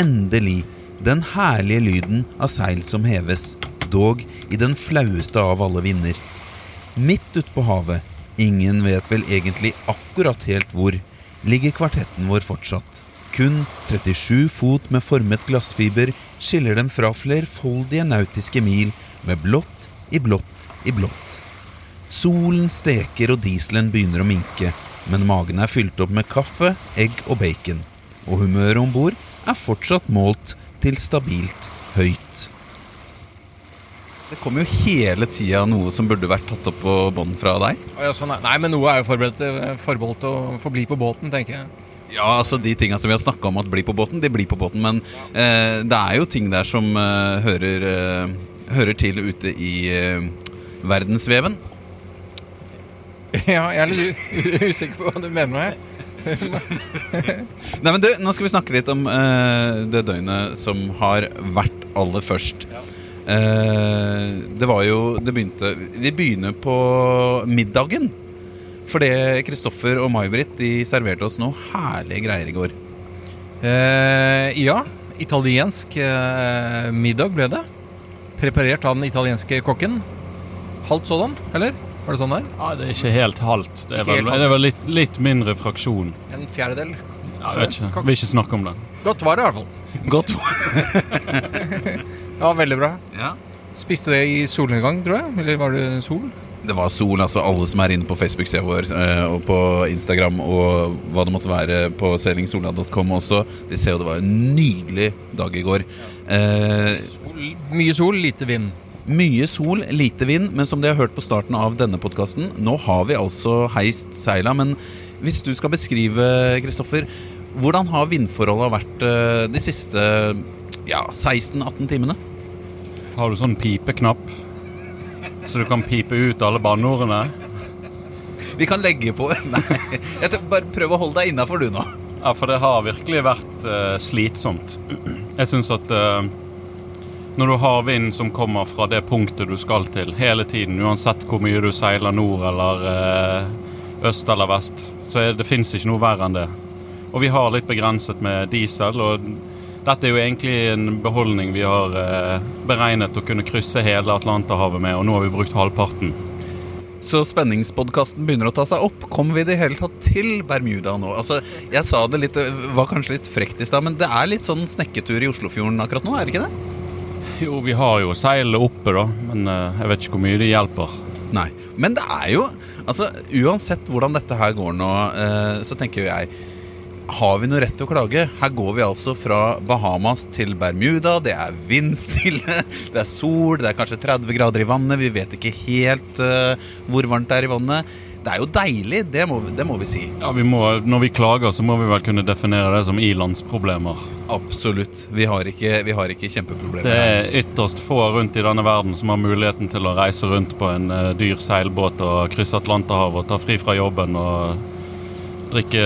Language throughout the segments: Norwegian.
endelig den herlige lyden av seil som heves, dog i den flaueste av alle vinder. Midt ute på havet, ingen vet vel egentlig akkurat helt hvor, ligger kvartetten vår fortsatt. Kun 37 fot med formet glassfiber skiller dem fra flerfoldige nautiske mil med blått i blått i blått. Solen steker og dieselen begynner å minke, men magen er fylt opp med kaffe, egg og bacon. Og humøret om bord er fortsatt målt til stabilt høyt. Det kommer jo hele tida noe som burde vært tatt opp på bånd fra deg. Ja, sånn, nei, men noe er jo forberedt, eh, forbeholdt å forbli bli på båten, tenker jeg. Ja, altså De tinga som vi har snakka om at blir på båten, de blir på båten. Men eh, det er jo ting der som eh, hører, eh, hører til ute i eh, verdensveven. Ja, jeg er litt usikker på hva du mener med det. Nei, men du, Nå skal vi snakke litt om eh, det døgnet som har vært aller først. Eh, det var jo Det begynte Vi begynner på middagen. Fordi Kristoffer og May-Britt de serverte oss noe herlige greier i går. Eh, ja, italiensk eh, middag ble det. Preparert av den italienske kokken. Halvt sådan, eller? Var det sånn der? Ja, Det er ikke helt halvt. Det er Ikke vel, halvt. det er vel litt, litt mindre fraksjon. En fjerdedel. Ja, jeg vet ikke. Vil ikke snakke om det. Godt var det i hvert fall. Godt. Ja, veldig bra. ja. Spiste det i solnedgang, tror jeg? Eller var det sol? Det var sol, altså alle som er inne på Facebook-sida vår eh, og på Instagram og hva det måtte være på seilingsola.com også, de ser jo det var en nydelig dag i går. Eh, sol. Mye sol, lite vind. Mye sol, lite vind, men som de har hørt på starten av denne podkasten, nå har vi altså heist seila. Men hvis du skal beskrive, Kristoffer, hvordan har vindforholda vært eh, de siste ja, 16-18 timene? Har du sånn pipeknapp? Så du kan pipe ut alle banneordene? Vi kan legge på Nei, jeg bare prøv å holde deg innafor du nå. Ja, for det har virkelig vært uh, slitsomt. Jeg syns at eh, når du har vind som kommer fra det punktet du skal til hele tiden, uansett hvor mye du seiler nord eller eh, øst eller vest, så er, det fins ikke noe verre enn det. Og vi har litt begrenset med diesel, og dette er jo egentlig en beholdning vi har eh, beregnet å kunne krysse hele Atlanterhavet med, og nå har vi brukt halvparten. Så spenningspodkasten begynner å ta seg opp. Kommer vi i det hele tatt til Bermuda nå? Altså, Jeg sa det litt, var kanskje litt frekt i stad, men det er litt sånn snekketur i Oslofjorden akkurat nå, er det ikke det? Jo, vi har jo seilet oppe, da, men eh, jeg vet ikke hvor mye det hjelper. Nei. Men det er jo Altså, uansett hvordan dette her går nå, eh, så tenker jo jeg har vi noe rett til å klage? Her går vi altså fra Bahamas til Bermuda. Det er vindstille, det er sol, det er kanskje 30 grader i vannet. Vi vet ikke helt uh, hvor varmt det er i vannet. Det er jo deilig, det må, det må vi si. Ja, vi må, Når vi klager, så må vi vel kunne definere det som ilandsproblemer. Absolutt. Vi har ikke, vi har ikke kjempeproblemer. Det her. er ytterst få rundt i denne verden som har muligheten til å reise rundt på en uh, dyr seilbåt og krysse Atlanterhavet og ta fri fra jobben og drikke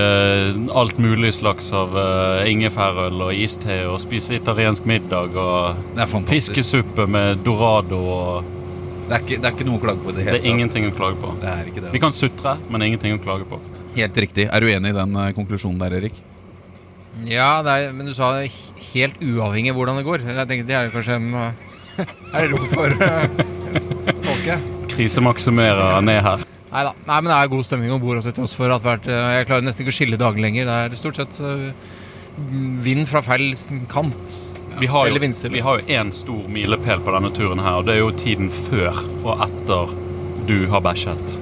alt mulig slags av uh, ingefærøl og iste og spise italiensk middag og fiskesuppe med dorado og Det er, ikke, det er ikke noe å klage på i det Det er ingenting å klage på. Det er ikke det. Vi kan sutre, men ingenting å klage på. altså. Helt riktig. Er du enig i den eh, konklusjonen der, Erik? Ja, det er, men du sa helt uavhengig av hvordan det går. Jeg tenker Det er kanskje en eh, Er det rom for uh, tolke? Krisemaksimerer ned her. Neida. Nei men det er god stemning om bord også, til tross for at hvert, jeg klarer nesten ikke å skille dagene lenger. Det er stort sett vind fra feil kant. Vi har, jo, vi har jo én stor milepæl på denne turen her, og det er jo tiden før og etter du har bæsjet.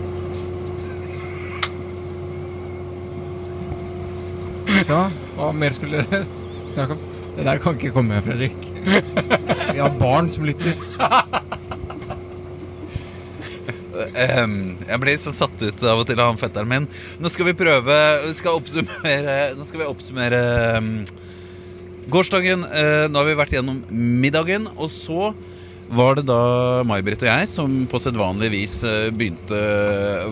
Så hva mer skulle dere snakke om? Det der kan ikke komme, Fredrik. Vi har barn som lytter. Um, jeg blir så satt ut av og til av han fetteren min. Nå skal vi prøve vi skal oppsummere, Nå skal vi oppsummere ehm, gårsdagen. Eh, nå har vi vært gjennom middagen, og så var det da May-Britt og jeg som på sedvanlig vis eh, begynte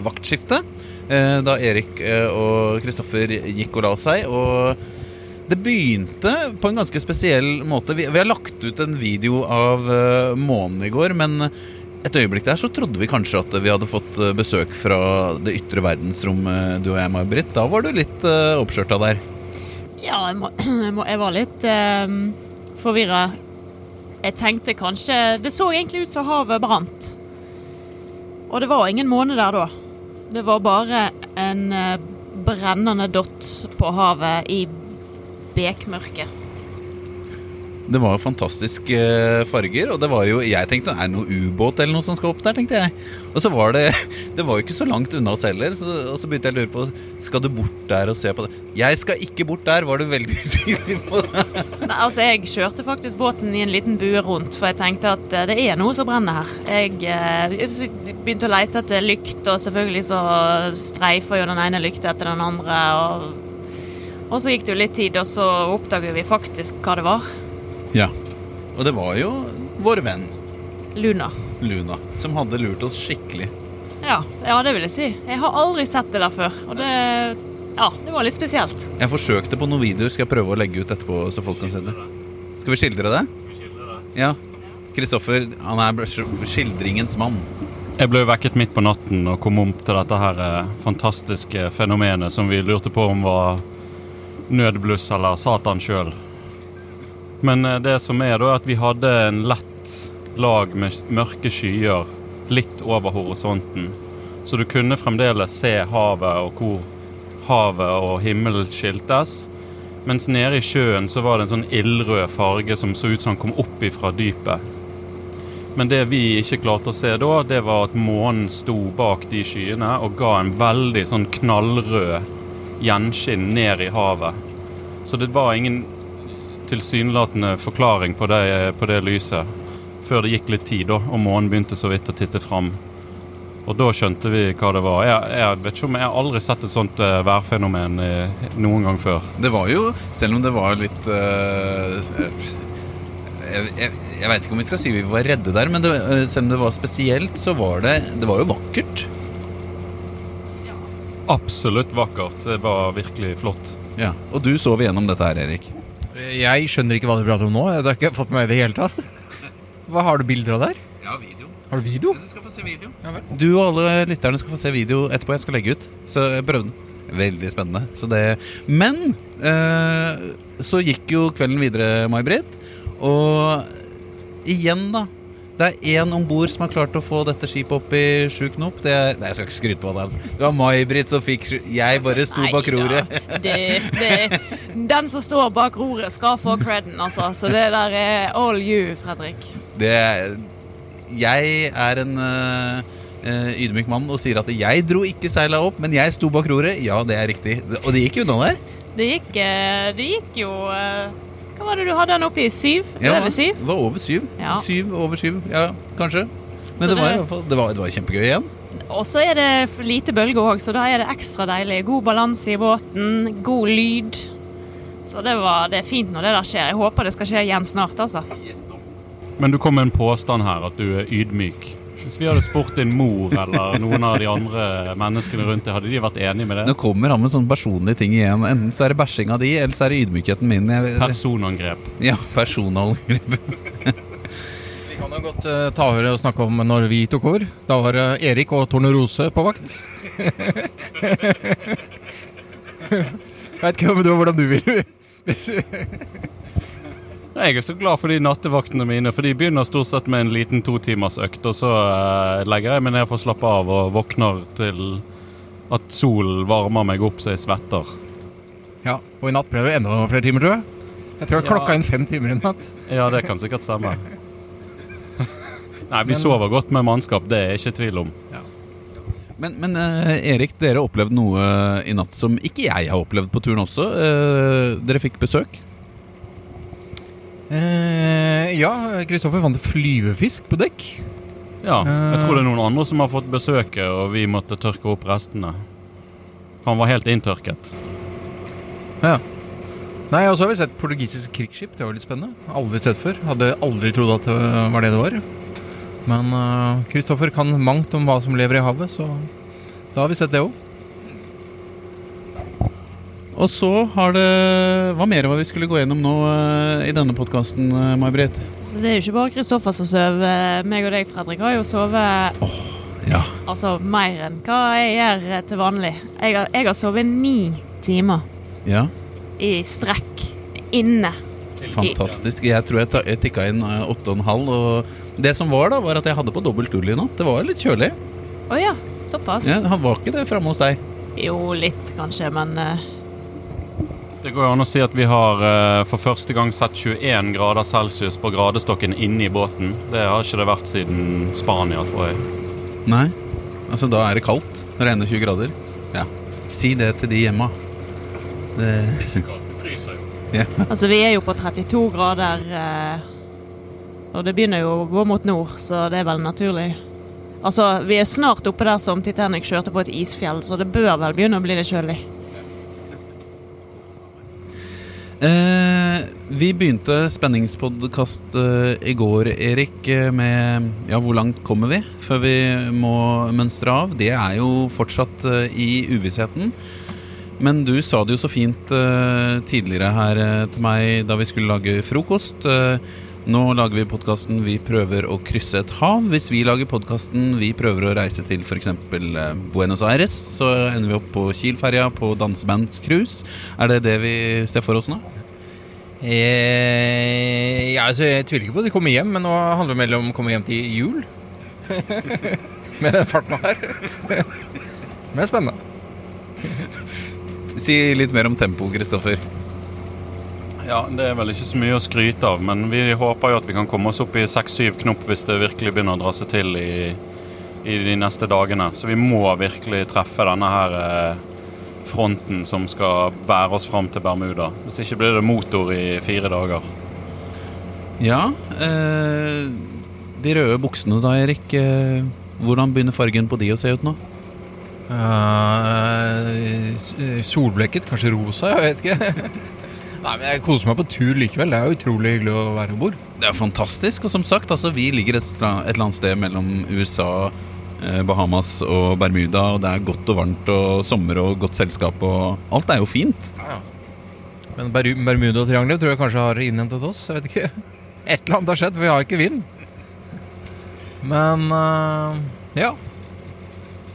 vaktskiftet. Eh, da Erik eh, og Kristoffer gikk og la seg. Og det begynte på en ganske spesiell måte. Vi, vi har lagt ut en video av uh, månen i går, men et øyeblikk der så trodde vi kanskje at vi hadde fått eh, besøk fra det ytre verdensrom, eh, du og jeg, May-Britt. Da var du litt uh, oppskjørta der. Ja, jeg, må, jeg, var litt eh, forvirra. Jeg tenkte kanskje Det så egentlig ut som havet brant. Og det var ingen måne der da. Det var bare en uh, brennende dott på havet i bekmørket. Det var jo fantastiske eh, farger, og det var jo Jeg tenkte er det noe ubåt eller noe som skal opp der, tenkte jeg. Og så var det Det var jo ikke så langt unna oss heller, så, og så begynte jeg å lure på Skal du bort der og se på det? Jeg skal ikke bort der, var du veldig tydelig på det. Nei, altså, jeg kjørte faktisk båten i en liten bue rundt, for jeg tenkte at eh, det er noe som brenner her. Jeg, eh, jeg begynte å lete etter lykt, og selvfølgelig så streifer jo den ene lykta etter den andre. Og, og så gikk det jo litt tid, og så oppdaget vi faktisk hva det var. Ja. Og det var jo vår venn Luna. Luna, som hadde lurt oss skikkelig. Ja, ja, det vil jeg si. Jeg har aldri sett det der før. Og det, ja, det var litt spesielt. Jeg forsøkte på noen videoer, skal jeg prøve å legge ut etterpå, så folk kan se det. Skal vi skildre det? Ja. Kristoffer, han er skildringens mann. Jeg ble vekket midt på natten og kom om til dette her eh, fantastiske fenomenet som vi lurte på om var nødbluss eller Satan sjøl. Men eh, det som er da, er at vi hadde en lett lag med mørke skyer litt over horisonten. Så du kunne fremdeles se havet og hvor havet og himmelen skiltes. Mens nede i sjøen så var det en sånn ildrød farge som så ut som den kom opp ifra dypet. Men det vi ikke klarte å se da, det var at månen sto bak de skyene og ga en veldig sånn knallrød gjenskinn ned i havet. Så det var ingen tilsynelatende forklaring på det, på det, lyset. Før det gikk litt tid, da, og månen begynte så vidt å titte fram. Og da skjønte vi hva det var. Jeg, jeg vet ikke om jeg har aldri sett et sånt uh, værfenomen uh, noen gang før. Det var jo, selv om det var litt uh, jeg, jeg, jeg veit ikke om vi skal si vi var redde der, men det, selv om det var spesielt, så var det Det var jo vakkert. Absolutt vakkert. Det var virkelig flott. Ja, Og du sov igjennom dette her, Erik? Jeg skjønner ikke hva du prater om nå. Det har ikke fått med meg i det hele tatt. Hva Har du bilder av der? Ja, video. Har du video? Du skal få se video. Ja, du og alle lytterne skal få se video etterpå. Jeg skal legge ut. Så jeg prøvde den. Veldig spennende. Så det Men eh, så gikk jo kvelden videre, May-Britt. Og igjen, da det er én om bord som har klart å få dette skipet opp i sju knop. Det er, nei, jeg skal ikke skryte på den. Det var May-Britt som fikk Jeg bare sto bak roret. den som står bak roret, skal få creden, altså. Så det der er all you, Fredrik. Det Jeg er en uh, ydmyk mann og sier at jeg dro ikke seila opp, men jeg sto bak roret. Ja, det er riktig. Og det gikk unna der. Det gikk, eh, det gikk jo hva var det du hadde den oppi? Syv? Ja, over syv? Det var over syv. Ja. Syv over syv, ja, kanskje. Men det, det, var, det, var, det var kjempegøy igjen. Og så er det lite bølger òg, så da er det ekstra deilig. God balanse i båten, god lyd. Så det, var, det er fint når det der skjer. Jeg håper det skal skje igjen snart, altså. Men du kom med en påstand her, at du er ydmyk. Hvis vi hadde spurt din mor eller noen av de andre menneskene rundt deg, hadde de vært enige med det? Nå kommer han med sånne personlige ting igjen. Enten så er det bæsjing av de, eller så er det ydmykheten min. Jeg... Personangrep. Ja, personangrep. vi kan jo godt uh, ta over og snakke om når vi tok over. Da var uh, Erik og Tornerose på vakt. Jeg vet ikke om det var hvordan du vil Jeg er så glad for de nattevaktene mine, for de begynner stort sett med en liten totimersøkt, og så uh, legger jeg meg ned for å slappe av og våkner til at solen varmer meg opp så jeg svetter. Ja, og i natt ble det enda flere timer, tror jeg. Jeg tror jeg ja. klokka inn fem timer i natt. Ja, det kan sikkert stemme. Nei, vi sover godt med mannskap, det er jeg ikke tvil om. Ja. Men, men uh, Erik, dere opplevde noe i natt som ikke jeg har opplevd på turen også. Uh, dere fikk besøk? Eh, ja, Kristoffer fant flyvefisk på dekk. Ja, jeg tror det er noen andre som har fått besøket, og vi måtte tørke opp restene. Han var helt inntørket. Ja. Nei, og så har vi sett portugisisk krigsskip. Det var litt spennende. Aldri sett før. Hadde aldri trodd at det var det det var. Men Kristoffer uh, kan mangt om hva som lever i havet, så da har vi sett det òg. Og så har det Hva mer var vi skulle gå gjennom nå uh, i denne podkasten, uh, May-Britt? Det er jo ikke bare Kristoffer som sover. Eh, meg og deg, Fredrik, har jo sovet oh, ja. Altså mer enn hva jeg gjør til vanlig. Jeg har, jeg har sovet ni timer. Ja. i strekk inne. Fantastisk. Jeg tror jeg, jeg tikka inn eh, åtte og en halv. Og det som var, da, var at jeg hadde på dobbelt ull i natt. Det var litt kjølig. Å ja, såpass. Ja, han var ikke det framme hos deg. Jo, litt kanskje, men eh, Det går jo an å si at vi har eh, for første gang sett 21 grader celsius på gradestokken inne i båten. Det har ikke det vært siden Spania, tror jeg. Nei. Altså, da er det kaldt. Når det er 21 grader. Ja. Si det til de hjemme. Det, er ikke kaldt, det fryser jo altså, vi er jo på 32 grader. Eh, og det begynner jo å gå mot nord, så det er vel naturlig. Altså, vi er snart oppe der som Titanic kjørte på et isfjell, så det bør vel begynne å bli litt kjølig. Eh, vi begynte spenningspodkast eh, i går, Erik, eh, med Ja, hvor langt kommer vi før vi må mønstre av? Det er jo fortsatt eh, i uvissheten. Men du sa det jo så fint eh, tidligere her eh, til meg da vi skulle lage frokost. Eh, nå lager vi podkasten 'Vi prøver å krysse et hav'. Hvis vi lager podkasten 'Vi prøver å reise til f.eks. Eh, Buenos Aires', så ender vi opp på Kiel-ferja på dansebandscruise. Er det det vi ser for oss nå? Eh, ja, altså, jeg tviler ikke på at de kommer hjem, men nå handler det mer om å komme hjem til jul. Med den farten her. Men det er spennende. Si litt mer om tempo, Kristoffer. Ja, Det er vel ikke så mye å skryte av, men vi håper jo at vi kan komme oss opp i 6-7 knop hvis det virkelig begynner å dra seg til i, i de neste dagene. Så vi må virkelig treffe denne her eh, fronten som skal bære oss fram til Bermuda. Hvis ikke blir det motor i fire dager. Ja, eh, de røde buksene da, Erik. Eh, hvordan begynner fargen på de å se ut nå? Uh, eh, solblekket, kanskje rosa, jeg vet ikke. Nei, men Jeg koser meg på tur likevel. Det er jo utrolig hyggelig å være om bord. Det er fantastisk. Og som sagt, altså, vi ligger et, et eller annet sted mellom USA, eh, Bahamas og Bermuda. Og det er godt og varmt og sommer og godt selskap og Alt er jo fint. Men Ber- Bermuda-triangelet tror jeg kanskje har innhentet oss. Jeg vet ikke. Et eller annet har skjedd, for vi har ikke vind. Men uh, ja.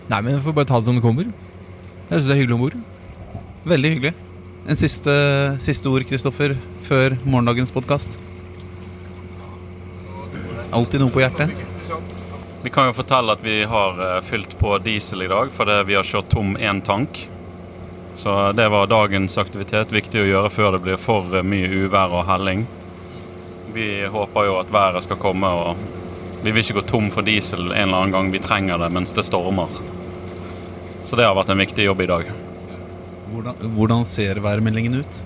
Nei, men vi får bare ta det som det kommer. Jeg syns det er hyggelig om bord. Veldig hyggelig. En siste, siste ord, Kristoffer, før morgendagens podkast. Alltid noe på hjertet. Vi kan jo fortelle at vi har eh, fylt på diesel i dag fordi vi har kjørt tom én tank. Så det var dagens aktivitet. Viktig å gjøre før det blir for mye uvær og helling. Vi håper jo at været skal komme, og vi vil ikke gå tom for diesel en eller annen gang vi trenger det mens det stormer. Så det har vært en viktig jobb i dag. Hvordan, hvordan ser værmeldingen ut?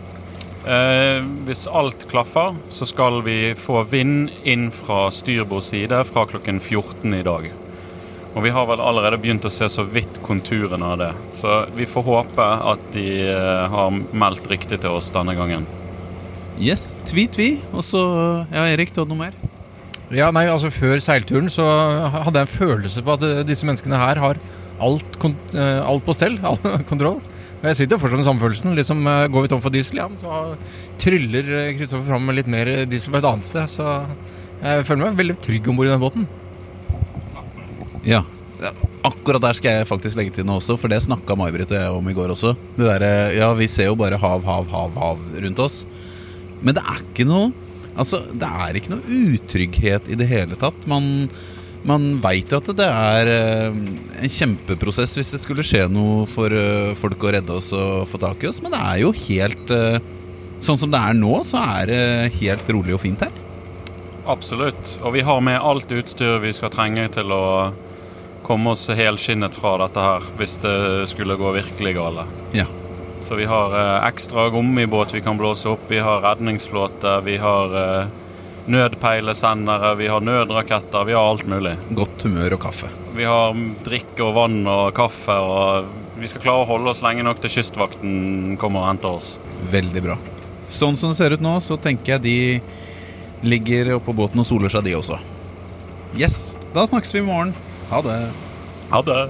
Eh, hvis alt klaffer, så skal vi få vind inn fra styrbord side fra klokken 14 i dag. Og vi har vel allerede begynt å se så vidt konturene av det. Så vi får håpe at de eh, har meldt riktig til oss denne gangen. Yes, tvi-tvi. Og så Ja, Erik, du hadde noe mer? Ja, nei, altså Før seilturen så hadde jeg en følelse på at disse menneskene her har alt, eh, alt på stell. All kontroll. Og jeg sitter fortsatt med samme følelsen. Liksom, eh, går vi tom for diesel, ja, så tryller eh, Kristoffer fram med litt mer diesel på et annet sted. Så jeg føler meg veldig trygg om bord i den båten. Ja. Akkurat der skal jeg faktisk legge til noe også, for det snakka May-Britt og jeg om i går også. Det der, ja, Vi ser jo bare hav, hav, hav, hav rundt oss. Men det er ikke noe Altså, det er ikke noe utrygghet i det hele tatt. Man, man veit jo at det er eh, en kjempeprosess hvis det skulle skje noe for eh, folk å redde oss og få tak i oss, men det er jo helt eh, Sånn som det er nå, så er det helt rolig og fint her. Absolutt. Og vi har med alt utstyr vi skal trenge til å komme oss helskinnet fra dette her, hvis det skulle gå virkelig gale. Ja. Så vi har ekstra gummibåt vi kan blåse opp, vi har redningsflåte, vi har eh, nødpeilesendere, vi har nødraketter, vi har alt mulig. Godt humør og kaffe. Vi har drikke og vann og kaffe, og vi skal klare å holde oss lenge nok til Kystvakten kommer og henter oss. Veldig bra. Sånn som det ser ut nå, så tenker jeg de ligger oppå båten og soler seg, de også. Yes, da snakkes vi i morgen. Ha det. Ha det!